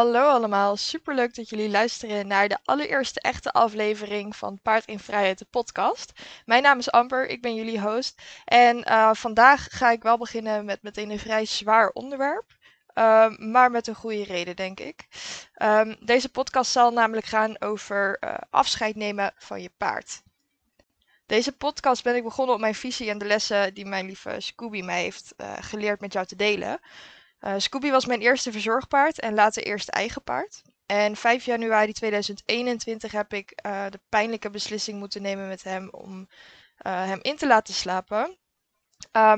Hallo allemaal, superleuk dat jullie luisteren naar de allereerste echte aflevering van Paard in Vrijheid, de podcast. Mijn naam is Amber, ik ben jullie host. En uh, vandaag ga ik wel beginnen met meteen een vrij zwaar onderwerp. Um, maar met een goede reden, denk ik. Um, deze podcast zal namelijk gaan over uh, afscheid nemen van je paard. Deze podcast ben ik begonnen op mijn visie en de lessen die mijn lieve Scooby mij heeft uh, geleerd met jou te delen. Uh, Scooby was mijn eerste verzorgpaard en later eerste eigen paard. En 5 januari 2021 heb ik uh, de pijnlijke beslissing moeten nemen met hem om uh, hem in te laten slapen.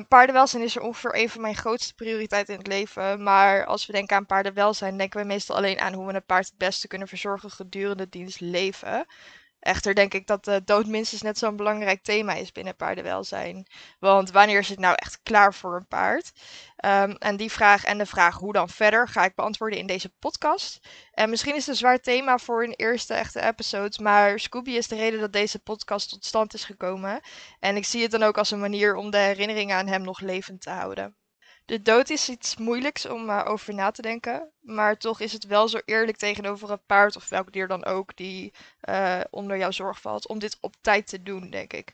paardenwelzijn is er ongeveer een van mijn grootste prioriteiten in het leven. Maar als we denken aan paardenwelzijn, denken we meestal alleen aan hoe we een paard het beste kunnen verzorgen gedurende diens leven. Echter denk ik dat de dood minstens net zo'n belangrijk thema is binnen paardenwelzijn. Want wanneer is het nou echt klaar voor een paard? Um, en die vraag en de vraag hoe dan verder ga ik beantwoorden in deze podcast. En misschien is het een zwaar thema voor een eerste echte episode, maar Scooby is de reden dat deze podcast tot stand is gekomen. En ik zie het dan ook als een manier om de herinneringen aan hem nog levend te houden. De dood is iets moeilijks om uh, over na te denken. Maar toch is het wel zo eerlijk tegenover een paard of welk dier dan ook die uh, onder jouw zorg valt. Om dit op tijd te doen, denk ik.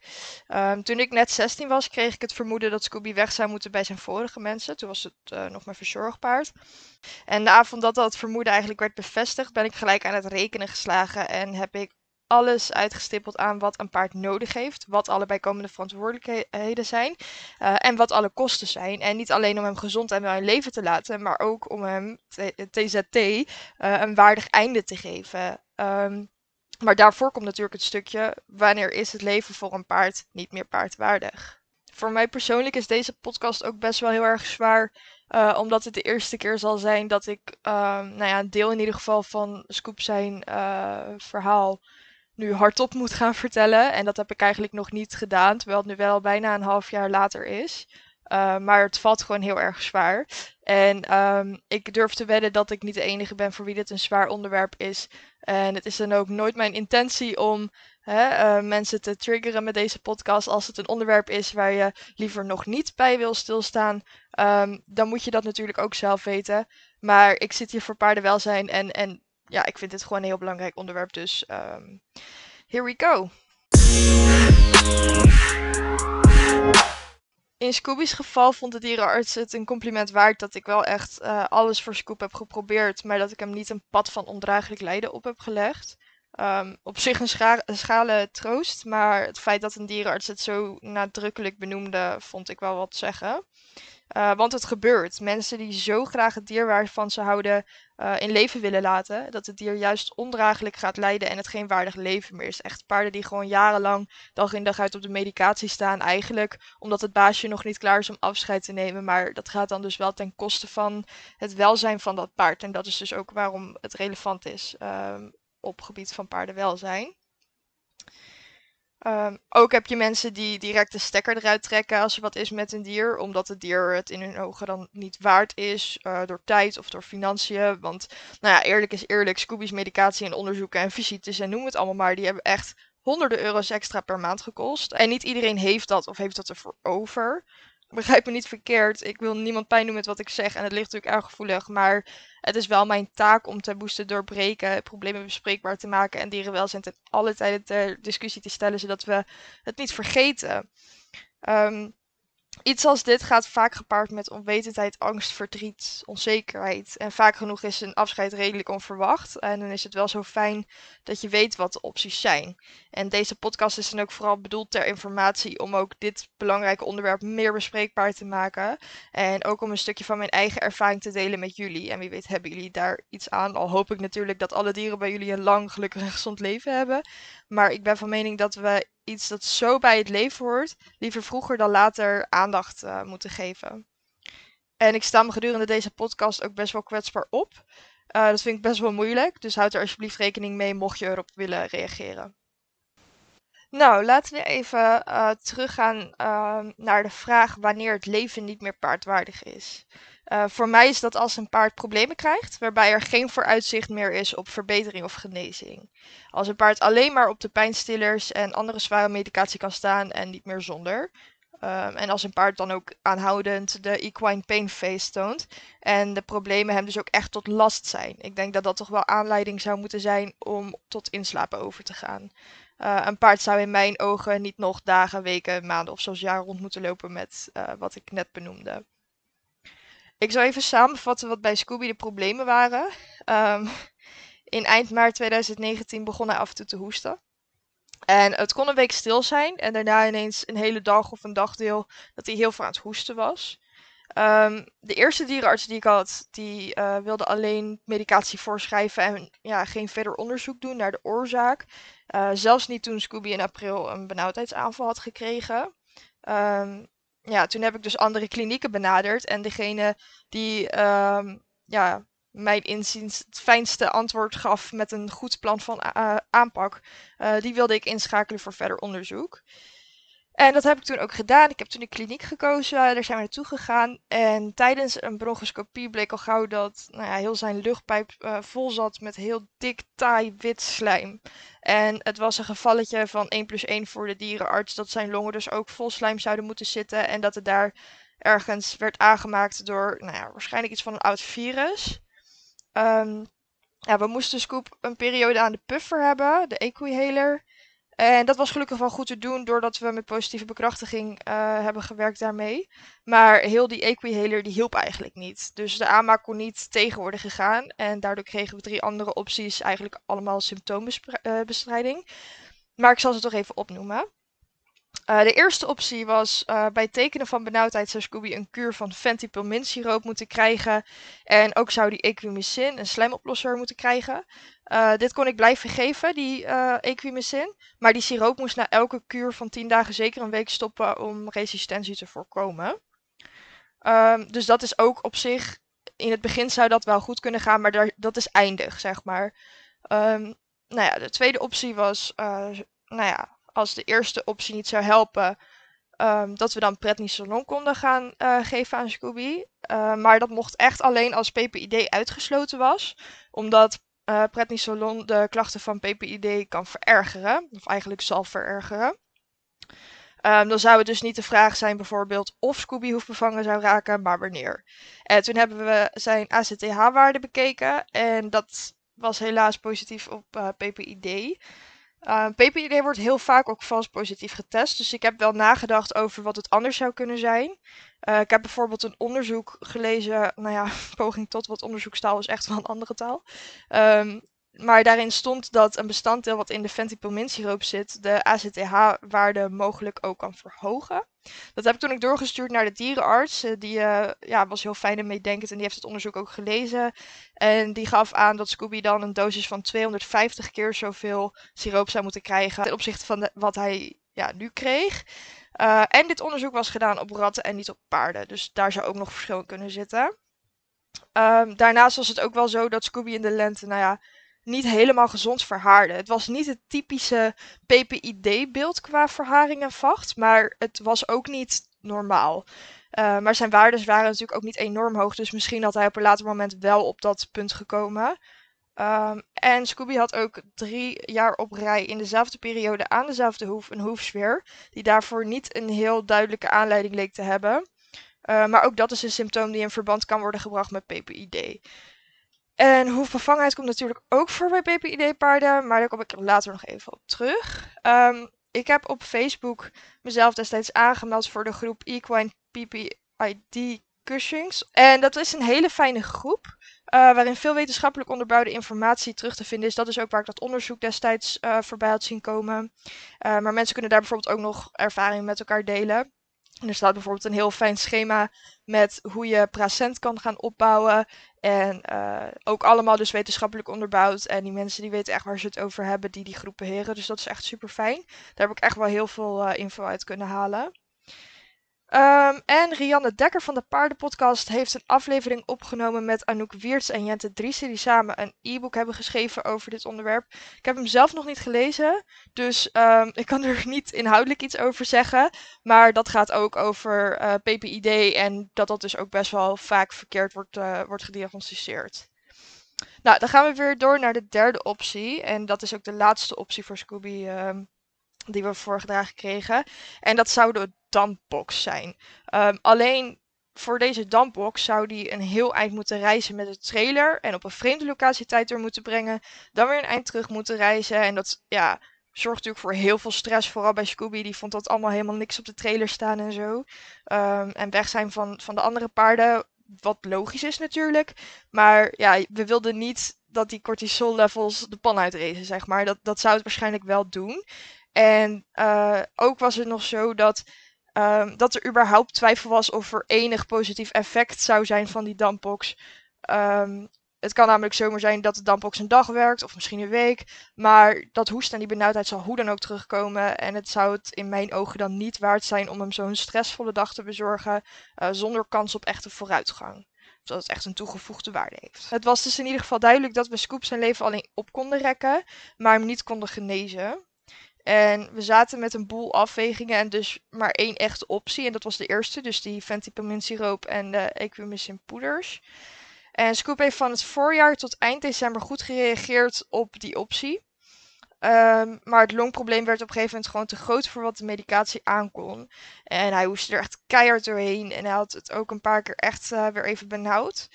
Um, toen ik net 16 was, kreeg ik het vermoeden dat Scooby weg zou moeten bij zijn vorige mensen. Toen was het uh, nog mijn verzorgpaard. En de avond dat dat vermoeden eigenlijk werd bevestigd, ben ik gelijk aan het rekenen geslagen. En heb ik alles uitgestippeld aan wat een paard nodig heeft, wat alle bijkomende verantwoordelijkheden zijn uh, en wat alle kosten zijn. En niet alleen om hem gezond en wel in leven te laten, maar ook om hem TZT eh, een waardig einde te geven. Um, maar daarvoor komt natuurlijk het stukje wanneer is het leven voor een paard niet meer paardwaardig. Voor mij persoonlijk is deze podcast ook best wel heel erg zwaar. Uh, omdat het de eerste keer zal zijn dat ik, uh, nou ja, een deel in ieder geval van Scoop zijn verhaal nu hardop moet gaan vertellen. En dat heb ik eigenlijk nog niet gedaan, terwijl het nu wel bijna een half jaar later is. Uh, maar het valt gewoon heel erg zwaar. En um, ik durf te wedden dat ik niet de enige ben voor wie dit een zwaar onderwerp is. En het is dan ook nooit mijn intentie om hè, uh, mensen te triggeren met deze podcast. Als het een onderwerp is waar je liever nog niet bij wil stilstaan, um, dan moet je dat natuurlijk ook zelf weten. Maar ik zit hier voor paardenwelzijn en, en ja, ik vind dit gewoon een heel belangrijk onderwerp. Dus um, here we go. In Scooby's geval vond de dierenarts het een compliment waard dat ik wel echt uh, alles voor Scoop heb geprobeerd, maar dat ik hem niet een pad van ondraaglijk lijden op heb gelegd. Um, op zich een, scha schale troost, maar het feit dat een dierenarts het zo nadrukkelijk benoemde, vond ik wel wat zeggen. Uh, want het gebeurt. Mensen die zo graag het dier waarvan ze houden uh, in leven willen laten, dat het dier juist ondraaglijk gaat lijden en het geen waardig leven meer is. Echt paarden die gewoon jarenlang dag in dag uit op de medicatie staan, eigenlijk omdat het baasje nog niet klaar is om afscheid te nemen. Maar dat gaat dan dus wel ten koste van het welzijn van dat paard. En dat is dus ook waarom het relevant is um, op gebied van paardenwelzijn. Um, ook heb je mensen die direct de stekker eruit trekken als er wat is met een dier, omdat het dier het in hun ogen dan niet waard is, uh, door tijd of door financiën. Want, nou ja, eerlijk is eerlijk, Scooby's medicatie en onderzoeken en visites en noem het allemaal maar, die hebben echt honderden euro's extra per maand gekost. En niet iedereen heeft dat of heeft dat ervoor over begrijp me niet verkeerd. Ik wil niemand pijn doen met wat ik zeg. En het ligt natuurlijk erg gevoelig. Maar het is wel mijn taak om taboes te doorbreken. Problemen bespreekbaar te maken. En dierenwelzijn ten alle tijden ter discussie te stellen. Zodat we het niet vergeten. Um, Iets als dit gaat vaak gepaard met onwetendheid, angst, verdriet, onzekerheid. En vaak genoeg is een afscheid redelijk onverwacht. En dan is het wel zo fijn dat je weet wat de opties zijn. En deze podcast is dan ook vooral bedoeld ter informatie om ook dit belangrijke onderwerp meer bespreekbaar te maken. En ook om een stukje van mijn eigen ervaring te delen met jullie. En wie weet hebben jullie daar iets aan. Al hoop ik natuurlijk dat alle dieren bij jullie een lang, gelukkig en gezond leven hebben. Maar ik ben van mening dat we iets dat zo bij het leven hoort, liever vroeger dan later aandacht uh, moeten geven. En ik sta me gedurende deze podcast ook best wel kwetsbaar op. Uh, dat vind ik best wel moeilijk, dus houd er alsjeblieft rekening mee mocht je erop willen reageren. Nou, laten we even uh, teruggaan naar de vraag wanneer het leven niet meer paardwaardig is. Uh, voor mij is dat als een paard problemen krijgt, waarbij er geen vooruitzicht meer is op verbetering of genezing. Als een paard alleen maar op de pijnstillers en andere zware medicatie kan staan en niet meer zonder. Ehm, en als een paard dan ook aanhoudend de equine pain face toont. En de problemen hem dus ook echt tot last zijn. Ik denk dat dat toch wel aanleiding zou moeten zijn om tot inslapen over te gaan. Uh, een paard zou in mijn ogen niet nog dagen, weken, maanden of zelfs jaren rond moeten lopen met uh, wat ik net benoemde. Ik zal even samenvatten wat bij Scooby de problemen waren. Um, in eind maart 2019 begon hij af en toe te hoesten. En het kon een week stil zijn en daarna ineens een hele dag of een dagdeel dat hij heel veel aan het hoesten was. Um, de eerste dierenarts die ik had, die uh, wilde alleen medicatie voorschrijven en ja, geen verder onderzoek doen naar de oorzaak. Uh, zelfs niet toen Scooby in april een benauwdheidsaanval had gekregen. Um, ja, toen heb ik dus andere klinieken benaderd en degene die um, ja, mijn inziens het fijnste antwoord gaf met een goed plan van aanpak, uh, die wilde ik inschakelen voor verder onderzoek. En dat heb ik toen ook gedaan. Ik heb toen de kliniek gekozen, daar zijn we naartoe gegaan. En tijdens een bronchoscopie bleek al gauw dat nou ja, heel zijn luchtpijp uh, vol zat met heel dik, taai, wit slijm. En het was een gevalletje van 1 plus 1 voor de dierenarts, dat zijn longen dus ook vol slijm zouden moeten zitten. En dat het daar ergens werd aangemaakt door nou ja, waarschijnlijk iets van een oud virus. Um, ja, we moesten Scoop een periode aan de puffer hebben, de Equihaler. En dat was gelukkig wel goed te doen doordat we met positieve bekrachtiging uh, hebben gewerkt daarmee. Maar heel die Equihaler die hielp eigenlijk niet. Dus de aanmaak kon niet tegen worden gegaan. En daardoor kregen we drie andere opties, eigenlijk allemaal symptoombestrijding. Maar ik zal ze toch even opnoemen. Uh, de eerste optie was uh, bij tekenen van benauwdheid zou Scooby een kuur van ventipilmin-siroop moeten krijgen. En ook zou die equimycin, een slijmoplosser, moeten krijgen. Uh, dit kon ik blijven geven, die equimycin. Maar die siroop moest na elke kuur van 10 dagen zeker een week stoppen om resistentie te voorkomen. Um, dus dat is ook op zich, in het begin zou dat wel goed kunnen gaan, maar dat is eindig, zeg maar. Um, nou ja, de tweede optie was, nou ja, als de eerste optie niet zou helpen, um, dat we dan prednisolon konden gaan uh, geven aan Scooby. Uh, maar dat mocht echt alleen als PPID uitgesloten was, omdat uh, prednisolon de klachten van PPID kan verergeren, of eigenlijk zal verergeren. Um, dan zou het dus niet de vraag zijn bijvoorbeeld of Scooby hoefbevangen zou raken, maar wanneer. En toen hebben we zijn ACTH-waarde bekeken en dat was helaas positief op PPID. Uh, ehm, PPID wordt heel vaak ook vals positief getest. Dus ik heb wel nagedacht over wat het anders zou kunnen zijn. Uh, ik heb bijvoorbeeld een onderzoek gelezen. Nou ja, poging tot wat onderzoekstaal is echt wel een andere taal. Um, maar daarin stond dat een bestanddeel wat in de ventipilmin-siroop zit, de ACTH-waarde mogelijk ook kan verhogen. Dat heb ik toen ik doorgestuurd naar de dierenarts. Eh, die uh, ja, was heel fijn en meedenkend en die heeft het onderzoek ook gelezen. En die gaf aan dat Scooby dan een dosis van 250 keer zoveel siroop zou moeten krijgen ten opzichte van wat hij ja, nu kreeg. Uh, en dit onderzoek was gedaan op ratten en niet op paarden. Dus daar zou ook nog verschil in kunnen zitten. Um, daarnaast was het ook wel zo dat Scooby in de lente, nou ja, niet helemaal gezond verhaarde. Het was niet het typische PPID-beeld qua verharing en vacht, maar het was ook niet normaal. Uh, maar zijn waarden waren natuurlijk ook niet enorm hoog, dus misschien had hij op een later moment wel op dat punt gekomen. Um, en Scooby had ook drie jaar op rij in dezelfde periode aan dezelfde hoef een hoefsfeer, die daarvoor niet een heel duidelijke aanleiding leek te hebben. Uh, maar ook dat is een symptoom die in verband kan worden gebracht met PPID. En hoefbevangenheid komt natuurlijk ook voor bij PPID-paarden, maar daar kom ik later nog even op terug. Um, ik heb op Facebook mezelf destijds aangemeld voor de groep Equine PPID Cushings. En dat is een hele fijne groep, uh, waarin veel wetenschappelijk onderbouwde informatie terug te vinden is. Dat is ook waar ik dat onderzoek destijds uh, voorbij had zien komen. Uh, maar mensen kunnen daar bijvoorbeeld ook nog ervaring met elkaar delen. En er staat bijvoorbeeld een heel fijn schema met hoe je Pracent kan gaan opbouwen. En uh, ook allemaal dus wetenschappelijk onderbouwd. En die mensen die weten echt waar ze het over hebben, die die groepen heren. Dus dat is echt super fijn. Daar heb ik echt wel heel veel uh, info uit kunnen halen. Um, en Rianne Dekker van de Paardenpodcast heeft een aflevering opgenomen met Anouk Wiertz en Jente Driessen, die samen een e-book hebben geschreven over dit onderwerp. Ik heb hem zelf nog niet gelezen, dus um, ik kan er niet inhoudelijk iets over zeggen. Maar dat gaat ook over eh, PPID en dat dat dus ook best wel vaak verkeerd wordt, uh, wordt gediagnosticeerd. Nou, dan gaan we weer door naar de derde optie. En dat is ook de laatste optie voor Scooby um, die we voorgedragen kregen. En dat zou de dampbox zijn. Ehm, alleen voor deze dampbox zou die een heel eind moeten reizen met de trailer. En op een vreemde locatie tijd door moeten brengen. Dan weer een eind terug moeten reizen. En dat ja, zorgt natuurlijk voor heel veel stress. Vooral bij Scooby. Die vond dat allemaal helemaal niks op de trailer staan en zo. Ehm, en weg zijn van, van de andere paarden. Wat logisch is natuurlijk. Maar ja, we wilden niet dat die cortisol levels de pan uitrezen, zeg maar. Dat, dat zou het waarschijnlijk wel doen. En uh, ook was het nog zo dat, um, dat er überhaupt twijfel was of er enig positief effect zou zijn van die dampbox. Um, het kan namelijk zomaar zijn dat de dampbox een dag werkt of misschien een week. Maar dat hoest en die benauwdheid zal hoe dan ook terugkomen. En het zou het in mijn ogen dan niet waard zijn om hem zo'n stressvolle dag te bezorgen uh, zonder kans op echte vooruitgang dat het echt een toegevoegde waarde heeft. Het was dus in ieder geval duidelijk dat we Scoop zijn leven alleen op konden rekken, maar hem niet konden genezen. En we zaten met een boel afwegingen en dus maar één echte optie. En dat was de eerste, dus die ventipamin siroop en de equimycin poeders. En Scoop heeft van het voorjaar tot eind december goed gereageerd op die optie. Ehm, maar het longprobleem werd op een gegeven moment gewoon te groot voor wat de medicatie aankon. En hij hoestte er echt keihard doorheen. En hij had het ook een paar keer echt uh, weer even benauwd.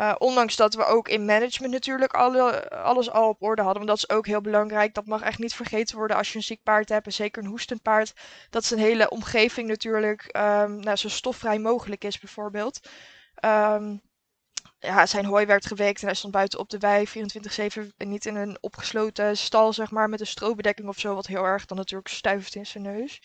Uh, ondanks dat we ook in management natuurlijk alle, alles al op orde hadden. Want dat is ook heel belangrijk. Dat mag echt niet vergeten worden als je een ziek paard hebt. En zeker een hoestend paard. Dat zijn hele omgeving natuurlijk um, nou, zo stofvrij mogelijk is bijvoorbeeld. Um, ja, zijn hooi werd gewekt en hij stond buiten op de wei 24-7 en niet in een opgesloten stal, zeg maar, met een strobedekking of zo, wat heel erg dan natuurlijk stuift in zijn neus.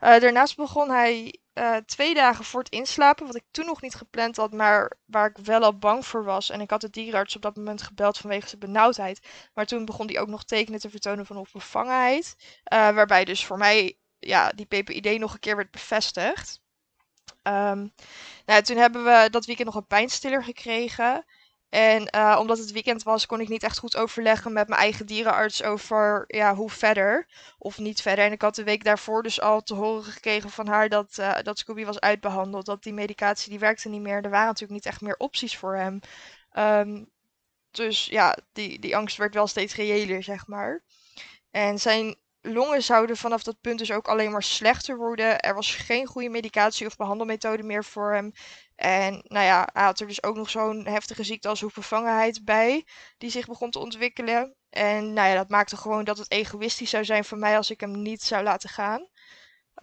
Uh, daarnaast begon hij uh, twee dagen voor het inslapen, wat ik toen nog niet gepland had, maar waar ik wel al bang voor was. En ik had de dierenarts op dat moment gebeld vanwege zijn benauwdheid. Maar toen begon hij ook nog tekenen te vertonen van onbevangenheid. Uh, waarbij dus voor mij ja, die PPID nog een keer werd bevestigd. Um, nou, toen hebben we dat weekend nog een pijnstiller gekregen. En uh, omdat het weekend was, kon ik niet echt goed overleggen met mijn eigen dierenarts over ja, hoe verder of niet verder. En ik had de week daarvoor dus al te horen gekregen van haar dat, uh, dat Scooby was uitbehandeld. Dat die medicatie die werkte niet meer. Er waren natuurlijk niet echt meer opties voor hem. Um, dus ja, die, die angst werd wel steeds reëler, zeg maar. En zijn longen zouden vanaf dat punt dus ook alleen maar slechter worden. Er was geen goede medicatie of behandelmethode meer voor hem. En nou ja, hij had er dus ook nog zo'n heftige ziekte als hoefbevangenheid bij, die zich begon te ontwikkelen. En nou ja, dat maakte gewoon dat het egoïstisch zou zijn voor mij als ik hem niet zou laten gaan.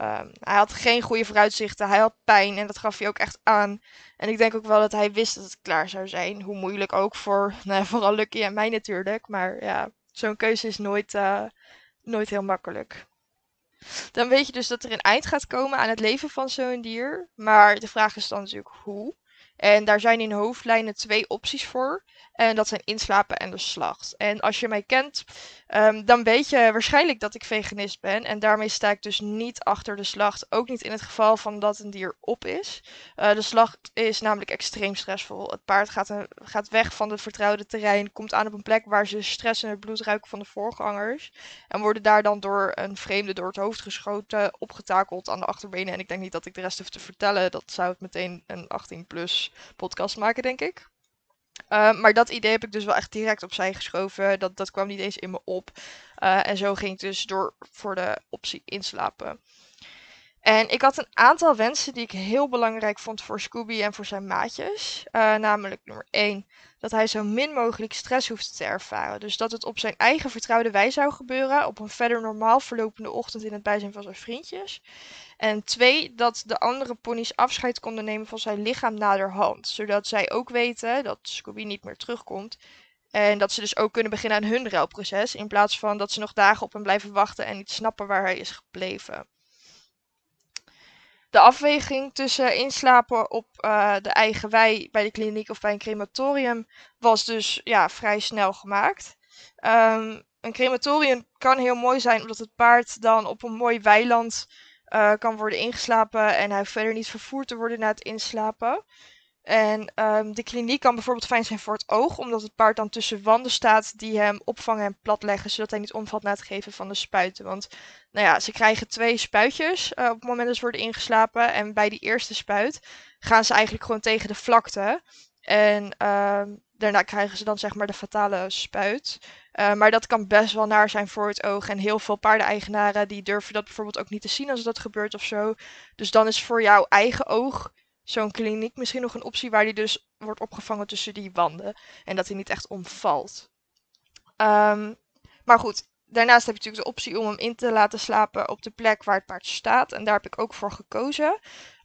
Um, hij had geen goede vooruitzichten, hij had pijn en dat gaf hij ook echt aan. En ik denk ook wel dat hij wist dat het klaar zou zijn. Hoe moeilijk ook voor, nou vooral Lucky en mij natuurlijk. Maar ja, zo'n keuze is nooit, uh, nooit heel makkelijk. Dan weet je dus dat er een eind gaat komen aan het leven van zo'n dier. Maar de vraag is dan natuurlijk hoe. En daar zijn in hoofdlijnen twee opties voor. En dat zijn inslapen en de slacht. En als je mij kent, um, dan weet je waarschijnlijk dat ik veganist ben. En daarmee sta ik dus niet achter de slacht. Ook niet in het geval van dat een dier op is. Uh, de slacht is namelijk extreem stressvol. Het paard gaat, een, gaat weg van het vertrouwde terrein. Komt aan op een plek waar ze stress en het bloed ruiken van de voorgangers. En worden daar dan door een vreemde door het hoofd geschoten, opgetakeld aan de achterbenen. En ik denk niet dat ik de rest hoef te vertellen. Dat zou het meteen een 18 plus podcast maken, denk ik. Uh, maar dat idee heb ik dus wel echt direct opzij geschoven. Dat, dat kwam niet eens in me op. Uh, en zo ging ik dus door voor de optie inslapen. En ik had een aantal wensen die ik heel belangrijk vond voor Scooby en voor zijn maatjes. Uh, namelijk nummer 1, dat hij zo min mogelijk stress hoeft te ervaren. Dus dat het op zijn eigen vertrouwde wijze zou gebeuren. Op een verder normaal verlopende ochtend in het bijzijn van zijn vriendjes. En twee, dat de andere ponies afscheid konden nemen van zijn lichaam naderhand. Zodat zij ook weten dat Scooby niet meer terugkomt. En dat ze dus ook kunnen beginnen aan hun rouwproces. In plaats van dat ze nog dagen op hem blijven wachten en niet snappen waar hij is gebleven. De afweging tussen inslapen op uh, de eigen wei bij de kliniek of bij een crematorium was dus ja, vrij snel gemaakt. Um, een crematorium kan heel mooi zijn omdat het paard dan op een mooi weiland uh, kan worden ingeslapen en hij verder niet vervoerd te worden na het inslapen. En um, de kliniek kan bijvoorbeeld fijn zijn voor het oog, omdat het paard dan tussen wanden staat die hem opvangen en platleggen, zodat hij niet omvalt na het geven van de spuiten. Want nou ja, ze krijgen twee spuitjes uh, op het moment dat ze worden ingeslapen. En bij die eerste spuit gaan ze eigenlijk gewoon tegen de vlakte. En uh, daarna krijgen ze dan zeg maar de fatale spuit. Uh, maar dat kan best wel naar zijn voor het oog. En heel veel paardeneigenaren die durven dat bijvoorbeeld ook niet te zien als dat gebeurt of zo. Dus dan is voor jouw eigen oog zo'n kliniek misschien nog een optie waar die dus wordt opgevangen tussen die wanden. En dat hij niet echt omvalt. Um, maar goed, daarnaast heb je natuurlijk de optie om hem in te laten slapen op de plek waar het paard staat. En daar heb ik ook voor gekozen.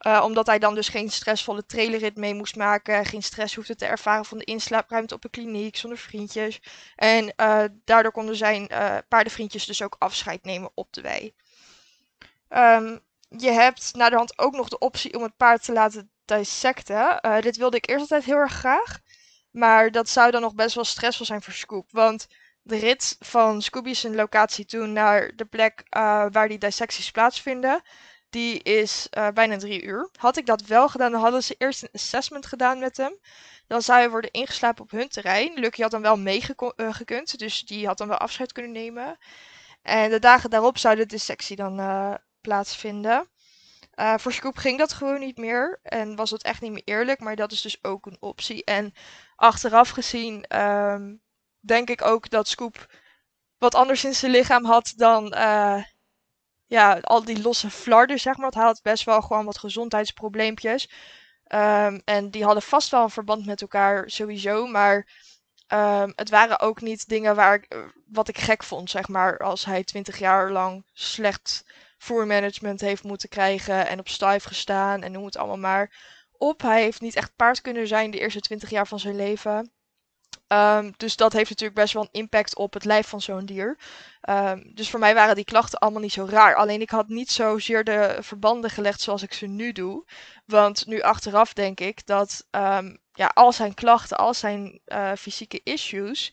Uh, omdat hij dan dus geen stressvolle trailerrit mee moest maken. Geen stress hoefde te ervaren van de inslaapruimte op een kliniek zonder vriendjes. En uh, daardoor konden zijn uh, paardenvriendjes dus ook afscheid nemen op de wei. Um, je hebt na de hand ook nog de optie om het paard te laten dissecten. dit wilde ik eerst altijd heel erg graag. Maar dat zou dan nog best wel stressvol zijn voor Scoop. Want de rit van Scooby zijn locatie toen naar de plek uh, waar die dissecties plaatsvinden, die is uh, bijna drie uur. Had ik dat wel gedaan, dan hadden ze eerst een assessment gedaan met hem. Dan zou hij worden ingeslapen op hun terrein. Lucky had dan wel meegekund, uh, dus die had dan wel afscheid kunnen nemen. En de dagen daarop zou de dissectie dan plaatsvinden. voor Scoop ging dat gewoon niet meer en was het echt niet meer eerlijk, maar dat is dus ook een optie. En achteraf gezien um, denk ik ook dat Scoop wat anders in zijn lichaam had dan uh, ja, al die losse flarden, zeg maar. hij had best wel gewoon wat gezondheidsprobleempjes. Um, en die hadden vast wel een verband met elkaar sowieso. Maar um, het waren ook niet dingen waar ik, eh, wat ik gek vond, zeg maar. Als hij twintig jaar lang slecht voermanagement heeft moeten krijgen en op stijf gestaan en noem het allemaal maar op. Hij heeft niet echt paard kunnen zijn de eerste twintig jaar van zijn leven. Um, dus dat heeft natuurlijk best wel een impact op het lijf van zo'n dier. Um, dus voor mij waren die klachten allemaal niet zo raar. Alleen ik had niet zozeer de verbanden gelegd zoals ik ze nu doe. Want nu achteraf denk ik dat um, ja, al zijn klachten, al zijn uh, fysieke issues,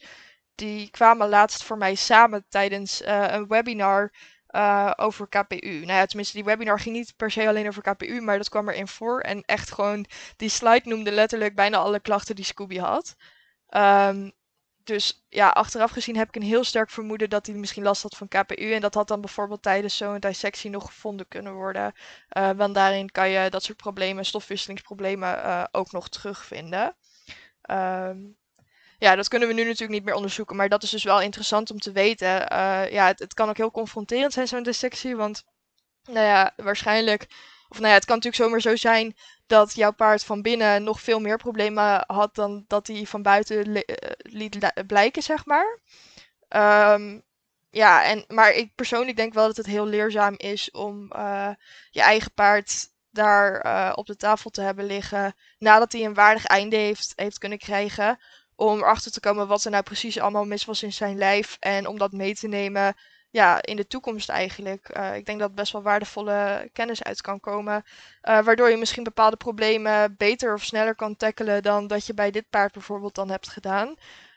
die kwamen laatst voor mij samen tijdens uh, een webinar uh, over KPU. Nou ja, tenminste, die webinar ging niet per se alleen over KPU, maar dat kwam erin voor. En echt gewoon, die slide noemde letterlijk bijna alle klachten die Scooby had. Um, dus ja, achteraf gezien heb ik een heel sterk vermoeden dat hij misschien last had van KPU. En dat had dan bijvoorbeeld tijdens zo'n dissectie nog gevonden kunnen worden. Uh, want daarin kan je dat soort problemen, stofwisselingsproblemen, uh, ook nog terugvinden. Um, ja, dat kunnen we nu natuurlijk niet meer onderzoeken. Maar dat is dus wel interessant om te weten. Uh, ja, het, het, kan ook heel confronterend zijn, zo'n dissectie. Want, nou ja, waarschijnlijk of nou ja, het kan natuurlijk zomaar zo zijn dat jouw paard van binnen nog veel meer problemen had dan dat hij van buiten eh, liet blijken, zeg maar. Um, ja, en, maar ik persoonlijk denk wel dat het heel leerzaam is om uh, je eigen paard daar uh, op de tafel te hebben liggen. Nadat hij een waardig einde heeft, heeft kunnen krijgen. Om erachter te komen wat er nou precies allemaal mis was in zijn lijf. En om dat mee te nemen ja, in de toekomst eigenlijk. Uh, ik denk dat best wel waardevolle kennis uit kan komen. Uh, waardoor je misschien bepaalde problemen beter of sneller kan tackelen dan dat je bij dit paard bijvoorbeeld dan hebt gedaan.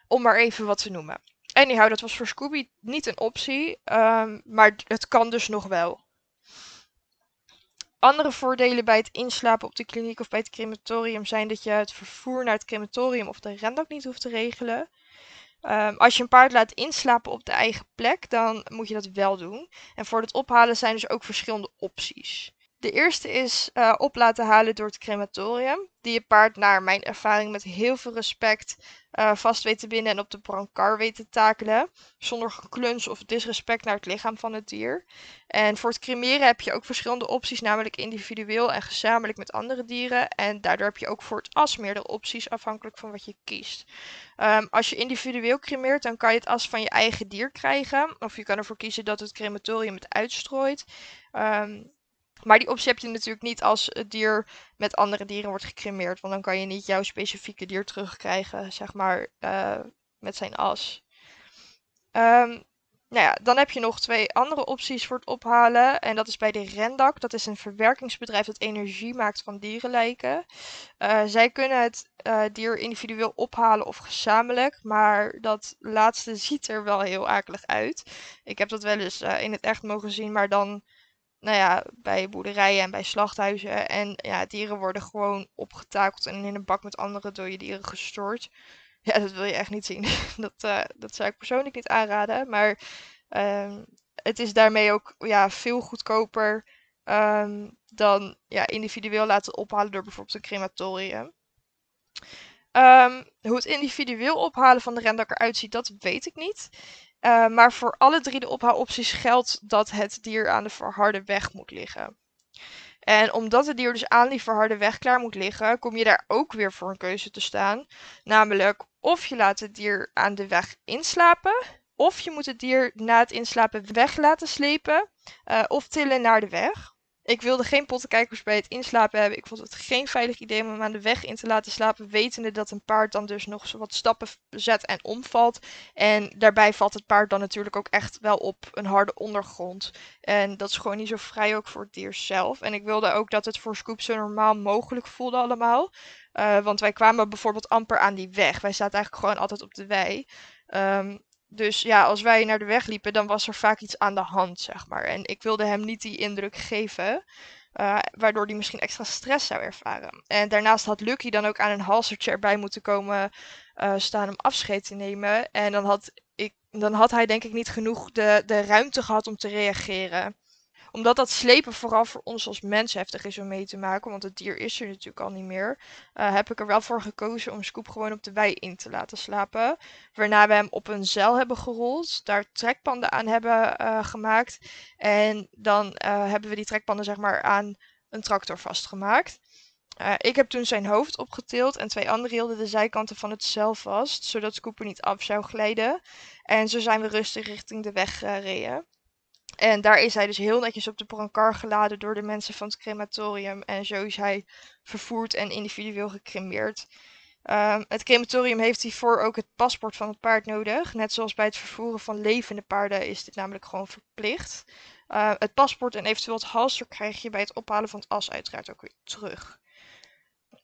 Om maar even wat te noemen. Anyhow, dat was voor Scooby niet een optie, um, maar het kan dus nog wel. Andere voordelen bij het inslapen op de kliniek of bij het crematorium zijn dat je het vervoer naar het crematorium of de rendak niet hoeft te regelen. Um, als je een paard laat inslapen op de eigen plek, dan moet je dat wel doen. En voor het ophalen zijn dus ook verschillende opties. De eerste is uh, op laten halen door het crematorium. Die je paard naar mijn ervaring met heel veel respect uh, vast weet te binden en op de brancard weet te takelen. Zonder gekluns of disrespect naar het lichaam van het dier. En voor het cremeren heb je ook verschillende opties, namelijk individueel en gezamenlijk met andere dieren. En daardoor heb je ook voor het as meerdere opties afhankelijk van wat je kiest. Um, als je individueel cremeert, dan kan je het as van je eigen dier krijgen. Of je kan ervoor kiezen dat het crematorium het uitstrooit. Um, maar die optie heb je natuurlijk niet als het dier met andere dieren wordt gecremeerd. Want dan kan je niet jouw specifieke dier terugkrijgen, zeg maar, uh, met zijn as. Um, nou ja, dan heb je nog twee andere opties voor het ophalen. En dat is bij de Rendak. Dat is een verwerkingsbedrijf dat energie maakt van dierenlijken. Uh, zij kunnen het uh, dier individueel ophalen of gezamenlijk. Maar dat laatste ziet er wel heel akelig uit. Ik heb dat wel eens in het echt mogen zien, maar dan nou ja, bij boerderijen en bij slachthuizen. En ja, dieren worden gewoon opgetakeld en in een bak met andere dode dieren gestoord. Ja, dat wil je echt niet zien. dat, uh, dat zou ik persoonlijk niet aanraden. Maar um, het is daarmee ook ja, veel goedkoper um, dan ja, individueel laten ophalen door bijvoorbeeld een crematorium. Ehm, hoe het individueel ophalen van de rendak eruit ziet, dat weet ik niet. Uh, maar voor alle drie de ophaalopties geldt dat het dier aan de verharde weg moet liggen. En omdat het dier dus aan die verharde weg klaar moet liggen, kom je daar ook weer voor een keuze te staan. Namelijk of je laat het dier aan de weg inslapen, of je moet het dier na het inslapen weg laten slepen, uh, of tillen naar de weg. Ik wilde geen pottenkijkers bij het inslapen hebben. Ik vond het geen veilig idee om hem aan de weg in te laten slapen. Wetende dat een paard dan dus nog wat stappen zet en omvalt. En daarbij valt het paard dan natuurlijk ook echt wel op een harde ondergrond. En dat is gewoon niet zo vrij ook voor het dier zelf. En ik wilde ook dat het voor Scoop zo normaal mogelijk voelde allemaal. Uh, want wij kwamen bijvoorbeeld amper aan die weg. Wij zaten eigenlijk gewoon altijd op de wei. Um, dus ja, als wij naar de weg liepen, dan was er vaak iets aan de hand, zeg maar. En ik wilde hem niet die indruk geven, uh, waardoor hij misschien extra stress zou ervaren. En daarnaast had Lucky dan ook aan een halsertje erbij moeten komen uh, staan om afscheid te nemen. En dan had, ik, dan had hij denk ik niet genoeg de, de ruimte gehad om te reageren omdat dat slepen vooral voor ons als mens heftig is om mee te maken, want het dier is er natuurlijk al niet meer, uh, heb ik er wel voor gekozen om Scoop gewoon op de wei in te laten slapen. Waarna we hem op een zeil hebben gerold, daar trekpanden aan hebben uh, gemaakt. En dan uh, hebben we die trekpanden zeg maar aan een tractor vastgemaakt. Ik heb toen zijn hoofd opgetild en twee anderen hielden de zijkanten van het zeil vast, zodat Scoop er niet af zou glijden. En zo zijn we rustig richting de weg gereden. En daar is hij dus heel netjes op de brancard geladen door de mensen van het crematorium. En zo is hij vervoerd en individueel gecremeerd. Um, het crematorium heeft hiervoor ook het paspoort van het paard nodig. Net zoals bij het vervoeren van levende paarden is dit namelijk gewoon verplicht. Uh, het paspoort en eventueel het halster krijg je bij het ophalen van het as uiteraard ook weer terug.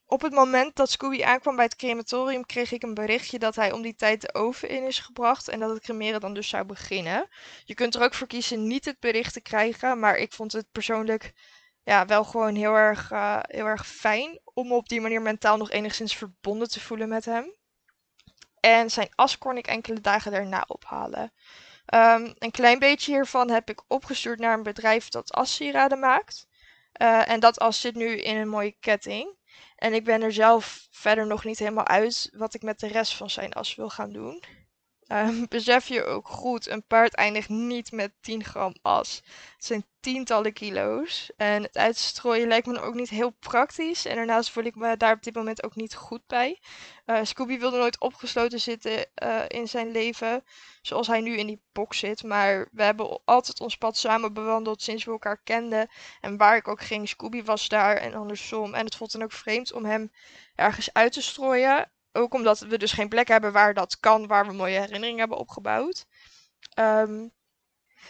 Op het moment dat Scooby aankwam bij het crematorium, kreeg ik een berichtje dat hij om die tijd de oven in is gebracht en dat het cremeren dan dus zou beginnen. Je kunt er ook voor kiezen niet het bericht te krijgen, maar ik vond het persoonlijk ja, wel gewoon heel erg, uh, heel erg fijn om op die manier mentaal nog enigszins verbonden te voelen met hem. En zijn as kon ik enkele dagen daarna ophalen. Um, een klein beetje hiervan heb ik opgestuurd naar een bedrijf dat assieraden maakt. Uh, en dat as zit nu in een mooie ketting. En ik ben er zelf verder nog niet helemaal uit wat ik met de rest van zijn as wil gaan doen. Um, besef je ook goed, een paard eindigt niet met 10 gram as. Het zijn tientallen kilo's. En het uitstrooien lijkt me ook niet heel praktisch. En daarnaast voel ik me daar op dit moment ook niet goed bij. Uh, Scooby wilde nooit opgesloten zitten uh, in zijn leven, zoals hij nu in die box zit. Maar we hebben altijd ons pad samen bewandeld sinds we elkaar kenden. En waar ik ook ging, Scooby was daar en andersom. En het voelt dan ook vreemd om hem ergens uit te strooien. Ook omdat we dus geen plek hebben waar dat kan, waar we mooie herinneringen hebben opgebouwd. Um,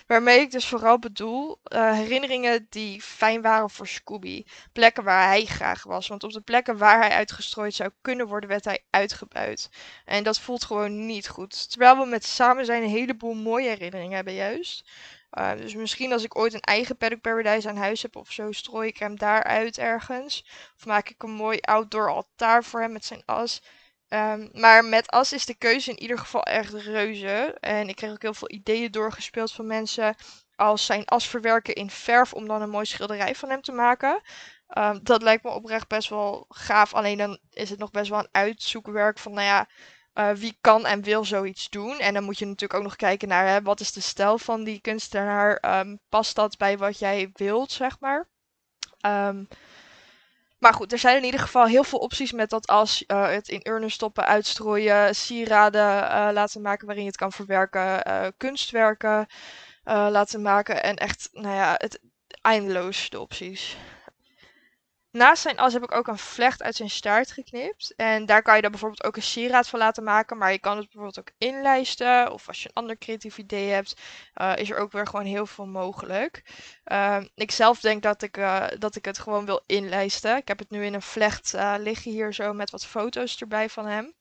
waarmee ik dus vooral bedoel uh, herinneringen die fijn waren voor Scooby. Plekken waar hij graag was. Want op de plekken waar hij uitgestrooid zou kunnen worden, werd hij uitgebuit. En dat voelt gewoon niet goed. Terwijl we met samen zijn een heleboel mooie herinneringen hebben juist. Uh, dus misschien als ik ooit een eigen Paddock Paradise aan huis heb of zo, strooi ik hem daar uit ergens. Of maak ik een mooi outdoor altaar voor hem met zijn as. Um, maar met as is de keuze in ieder geval echt reuze. En ik kreeg ook heel veel ideeën doorgespeeld van mensen als zijn as verwerken in verf om dan een mooi schilderij van hem te maken. Um, dat lijkt me oprecht best wel gaaf. Alleen dan is het nog best wel een uitzoekwerk van, nou ja, uh, wie kan en wil zoiets doen. En dan moet je natuurlijk ook nog kijken naar hè, wat is de stijl van die kunstenaar. Um, past dat bij wat jij wilt, zeg maar. Maar goed, er zijn in ieder geval heel veel opties met dat als uh, het in urnen stoppen, uitstrooien, sieraden uh, laten maken waarin je het kan verwerken, uh, kunstwerken laten maken en echt, nou ja, het eindeloos de opties. Naast zijn as heb ik ook een vlecht uit zijn staart geknipt. En daar kan je dan bijvoorbeeld ook een sieraad van laten maken. Maar je kan het bijvoorbeeld ook inlijsten. Of als je een ander creatief idee hebt, uh, is er ook weer gewoon heel veel mogelijk. Uh, ik zelf denk dat ik, uh, dat ik het gewoon wil inlijsten. Ik heb het nu in een vlecht eh, liggen hier zo met wat foto's erbij van hem.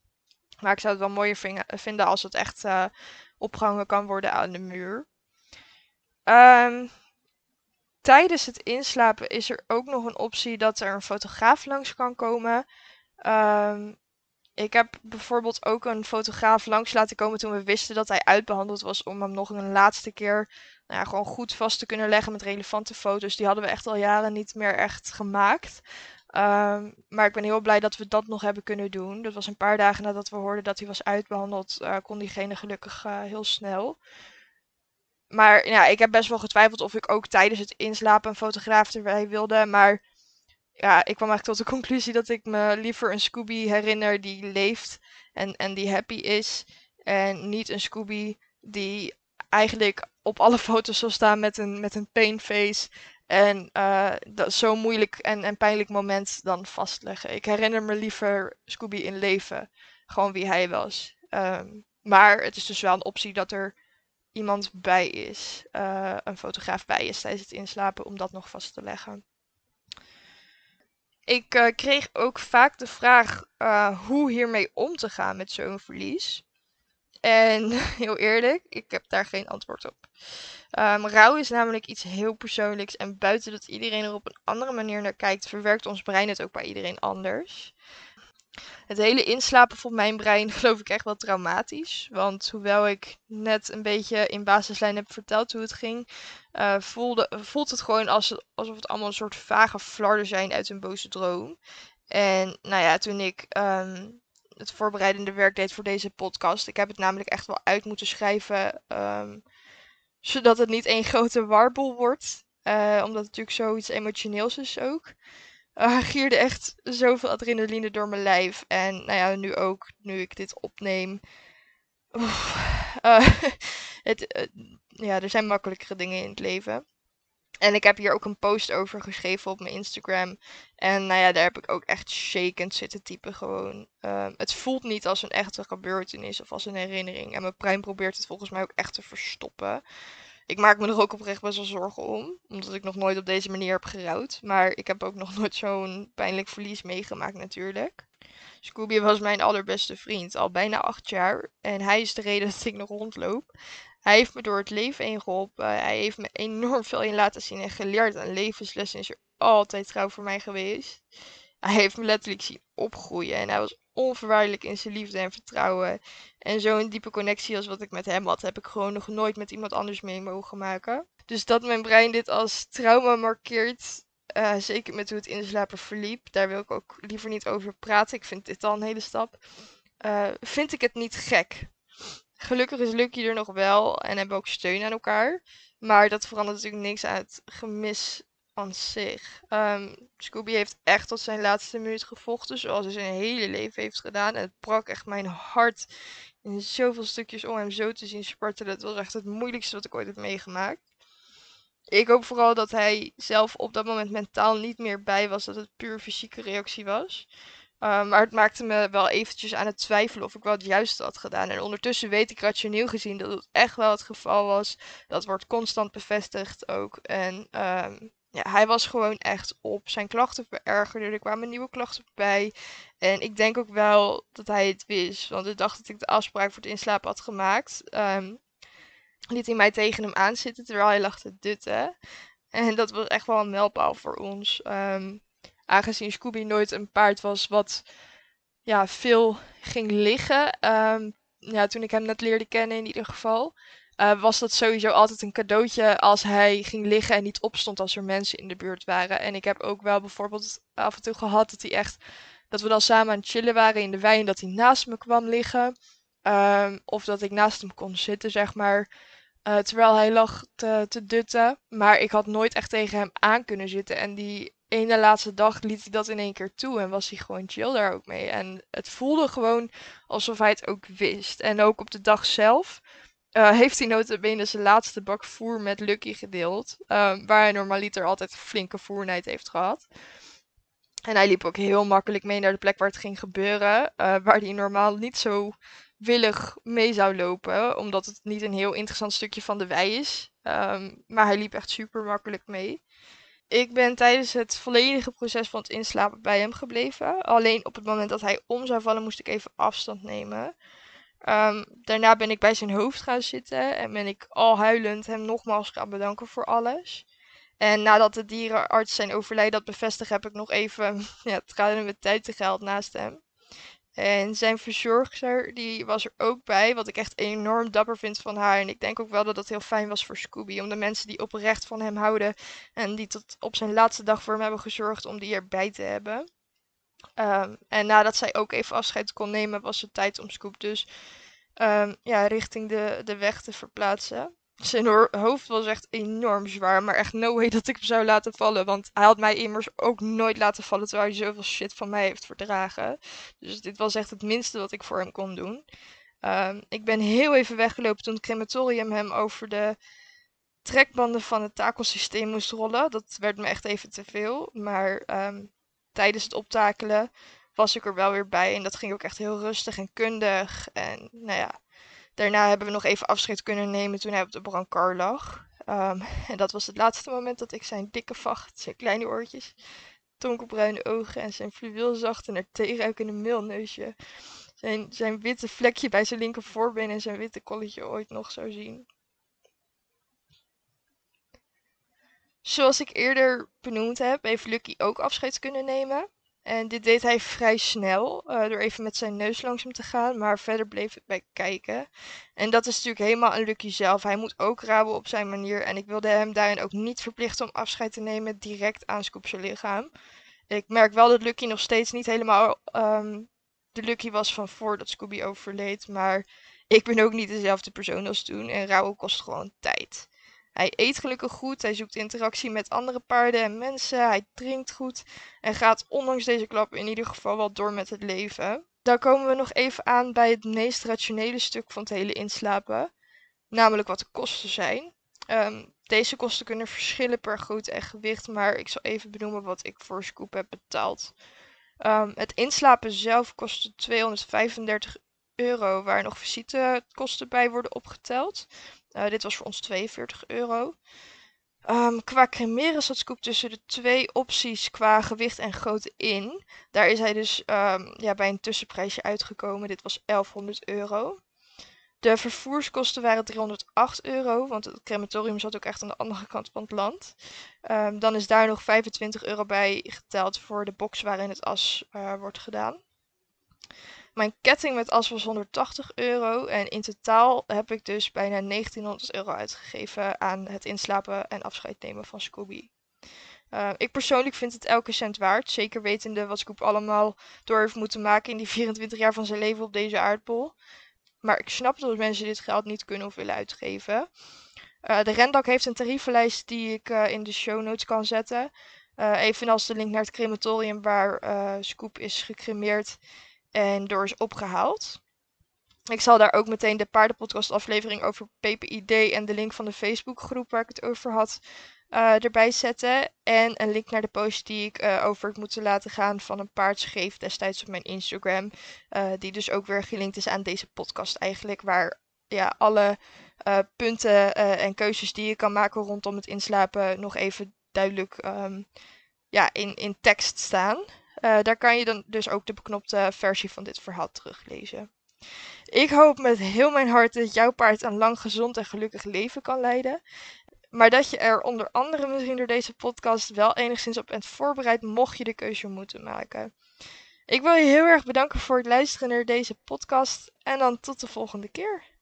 Maar ik zou het wel mooier vinden als het echt opgehangen kan worden aan de muur. Um, tijdens het inslapen is er ook nog een optie dat er een fotograaf langs kan komen. Um, ik heb bijvoorbeeld ook een fotograaf langs laten komen toen we wisten dat hij uitbehandeld was. Om hem nog een laatste keer nou ja, gewoon goed vast te kunnen leggen met relevante foto's. Die hadden we echt al jaren niet meer echt gemaakt. Ehm, maar ik ben heel blij dat we dat nog hebben kunnen doen. Dat was een paar dagen nadat we hoorden dat hij was uitbehandeld, uh, kon diegene gelukkig uh, heel snel. Maar ja, ik heb best wel getwijfeld of ik ook tijdens het inslapen een fotograaf erbij wilde. Maar ja, ik kwam eigenlijk tot de conclusie dat ik me liever een Scooby herinner die leeft en, en die happy is. En niet een Scooby die eigenlijk op alle foto's zal staan met een, met een pain face. En uh, dat zo'n moeilijk en, en pijnlijk moment dan vastleggen. Ik herinner me liever Scooby in leven. Gewoon wie hij was. Um, maar het is dus wel een optie dat er iemand bij is. Uh, een fotograaf bij is tijdens het inslapen om dat nog vast te leggen. Ik uh, kreeg ook vaak de vraag hoe hiermee om te gaan met zo'n verlies. En heel eerlijk, ik heb daar geen antwoord op. Um, rouw is namelijk iets heel persoonlijks en buiten dat iedereen er op een andere manier naar kijkt, verwerkt ons brein het ook bij iedereen anders. Het hele inslapen vond mijn brein geloof ik echt wel traumatisch. Want hoewel ik net een beetje in basislijn heb verteld hoe het ging, uh, voelde, voelt het gewoon als, alsof het allemaal een soort vage flarden zijn uit een boze droom. En nou ja, toen ik um, het voorbereidende werk deed voor deze podcast. Ik heb het namelijk echt wel uit moeten schrijven. Um, zodat het niet één grote warboel wordt. Uh, omdat het natuurlijk zoiets emotioneels is ook. Uh, gierde echt zoveel adrenaline door mijn lijf. En nou ja, nu ook, nu ik dit opneem. Uh, het, ja, er zijn makkelijkere dingen in het leven. En ik heb hier ook een post over geschreven op mijn Instagram. En nou ja, daar heb ik ook echt shakend zitten typen gewoon. Uh, het voelt niet als een echte gebeurtenis of als een herinnering. En mijn brein probeert het volgens mij ook echt te verstoppen. Ik maak me er ook oprecht best wel zorgen om. Omdat ik nog nooit op deze manier heb gerouwd. Maar ik heb ook nog nooit zo'n pijnlijk verlies meegemaakt natuurlijk. Scooby was mijn allerbeste vriend, al bijna acht jaar. En hij is de reden dat ik nog rondloop. Hij heeft me door het leven heen geholpen. Hij heeft me enorm veel in laten zien en geleerd aan levenslessen. Is er altijd trouw voor mij geweest. Hij heeft me letterlijk zien opgroeien. En hij was onverwaardelijk in zijn liefde en vertrouwen. En zo'n diepe connectie als wat ik met hem had, heb ik gewoon nog nooit met iemand anders mee mogen maken. Dus dat mijn brein dit als trauma markeert, uh, zeker met hoe het inslapen verliep, daar wil ik ook liever niet over praten. Ik vind dit al een hele stap. Uh, vind ik het niet gek. Gelukkig is Lucky er nog wel en hebben ook steun aan elkaar. Maar dat verandert natuurlijk niks aan het gemis aan zich. Um, Scooby heeft echt tot zijn laatste minuut gevochten, zoals hij zijn hele leven heeft gedaan. En het brak echt mijn hart in zoveel stukjes om hem zo te zien spartelen. Het was echt het moeilijkste wat ik ooit heb meegemaakt. Ik hoop vooral dat hij zelf op dat moment mentaal niet meer bij was, dat het puur fysieke reactie was. Uh, maar het maakte me wel eventjes aan het twijfelen of ik wel het juiste had gedaan. En ondertussen weet ik rationeel gezien dat het echt wel het geval was. Dat wordt constant bevestigd ook. En um, ja, hij was gewoon echt op. Zijn klachten verergerden. Er kwamen nieuwe klachten bij. En ik denk ook wel dat hij het wist. Want de dag dat ik de afspraak voor het inslapen had gemaakt, um, liet hij mij tegen hem aanzitten terwijl hij lag te dutten. En dat was echt wel een mijlpaal voor ons. Um, aangezien Scooby nooit een paard was wat ja, veel ging liggen. Um, ja, toen ik hem net leerde kennen in ieder geval. Uh, was dat sowieso altijd een cadeautje als hij ging liggen en niet opstond als er mensen in de buurt waren. En ik heb ook wel bijvoorbeeld af en toe gehad dat hij echt, dat we dan samen aan het chillen waren in de wei en dat hij naast me kwam liggen. Um, of dat ik naast hem kon zitten, zeg maar. Uh, terwijl hij lag te, te dutten. Maar ik had nooit echt tegen hem aan kunnen zitten. En die ene laatste dag liet hij dat in één keer toe en was hij gewoon chill daar ook mee. En het voelde gewoon alsof hij het ook wist. En ook op de dag zelf uh, heeft hij notabene zijn laatste bak voer met Lucky gedeeld. Uh, waar hij normaliter altijd flinke voernijd heeft gehad. En hij liep ook heel makkelijk mee naar de plek waar het ging gebeuren. Uh, waar hij normaal niet zo willig mee zou lopen. Omdat het niet een heel interessant stukje van de wei is. Um, maar hij liep echt super makkelijk mee. Ik ben tijdens het volledige proces van het inslapen bij hem gebleven. Alleen op het moment dat hij om zou vallen, moest ik even afstand nemen. Um, daarna ben ik bij zijn hoofd gaan zitten en ben ik al huilend hem nogmaals gaan bedanken voor alles. En nadat de dierenarts zijn overlijden had bevestigd, heb ik nog even ja, tranen met tijd geld naast hem. En zijn verzorgster, die was er ook bij, wat ik echt enorm dapper vind van haar. En ik denk ook wel dat dat heel fijn was voor Scooby, om de mensen die oprecht van hem houden en die tot op zijn laatste dag voor hem hebben gezorgd, om die erbij te hebben. Ehm, en nadat zij ook even afscheid kon nemen, was het tijd om Scoop dus ehm, ja, richting de, de weg te verplaatsen. Zijn hoofd was echt enorm zwaar, maar echt no way dat ik hem zou laten vallen. Want hij had mij immers ook nooit laten vallen terwijl hij zoveel shit van mij heeft verdragen. Dus dit was echt het minste wat ik voor hem kon doen. Ehm, ik ben heel even weggelopen toen het crematorium hem over de trekbanden van het takelsysteem moest rollen. Dat werd me echt even te veel. Maar tijdens het optakelen was ik er wel weer bij. En dat ging ook echt heel rustig en kundig. En nou ja, daarna hebben we nog even afscheid kunnen nemen toen hij op de brancard lag. Ehm, en dat was het laatste moment dat ik zijn dikke vacht, zijn kleine oortjes, donkerbruine ogen en zijn fluweelzachte naar thee ruikende meelneusje. Zijn, zijn witte vlekje bij zijn linker voorbeen en zijn witte kolletje ooit nog zou zien. Zoals ik eerder benoemd heb, heeft Lucky ook afscheid kunnen nemen. En dit deed hij vrij snel, uh, door even met zijn neus langs hem te gaan, maar verder bleef het bij kijken. En dat is natuurlijk helemaal aan Lucky zelf. Hij moet ook raben op zijn manier en ik wilde hem daarin ook niet verplichten om afscheid te nemen direct aan Scoop lichaam. Ik merk wel dat Lucky nog steeds niet helemaal um, de Lucky was van voordat Scooby overleed, maar ik ben ook niet dezelfde persoon als toen en rouwen kost gewoon tijd. Hij eet gelukkig goed, hij zoekt interactie met andere paarden en mensen, hij drinkt goed en gaat ondanks deze klap in ieder geval wel door met het leven. Dan komen we nog even aan bij het meest rationele stuk van het hele inslapen, namelijk wat de kosten zijn. Ehm, deze kosten kunnen verschillen per grootte en gewicht, maar ik zal even benoemen wat ik voor Scoop heb betaald. Ehm, het inslapen zelf kostte 235 euro, waar nog visitekosten bij worden opgeteld. Uh, dit was voor ons 42 euro. Um, qua cremeren zat Scoop tussen de twee opties qua gewicht en grootte in. Daar is hij dus um, ja, bij een tussenprijsje uitgekomen. Dit was 1100 euro. De vervoerskosten waren 308 euro, want het crematorium zat ook echt aan de andere kant van het land. Um, dan is daar nog 25 euro bij geteld voor de box waarin het as uh, wordt gedaan. Mijn ketting met as was 180 euro. En in totaal heb ik dus bijna 1900 euro uitgegeven aan het inslapen en afscheid nemen van Scooby. Uh, ik persoonlijk vind het elke cent waard. Zeker wetende wat Scoop allemaal door heeft moeten maken in die 24 jaar van zijn leven op deze aardbol. Maar ik snap dat mensen dit geld niet kunnen of willen uitgeven. Uh, de Rendak heeft een tarievenlijst die ik uh, in de show notes kan zetten. evenals de link naar het crematorium waar Scoop is gecremeerd en door is opgehaald. Ik zal daar ook meteen de paardenpodcast aflevering over PPID en de link van de Facebookgroep waar ik het over had uh, erbij zetten. En een link naar de post die ik uh, over het moeten laten gaan van een paard schreef destijds op mijn Instagram. Uh, die dus ook weer gelinkt is aan deze podcast eigenlijk. Waar ja, alle punten en keuzes die je kan maken rondom het inslapen nog even duidelijk um, ja, in, in tekst staan. Uh, daar kan je dan dus ook de beknopte versie van dit verhaal teruglezen. Ik hoop met heel mijn hart dat jouw paard een lang gezond en gelukkig leven kan leiden. Maar dat je er onder andere misschien door deze podcast wel enigszins op bent voorbereid, mocht je de keuze moeten maken. Ik wil je heel erg bedanken voor het luisteren naar deze podcast en dan tot de volgende keer.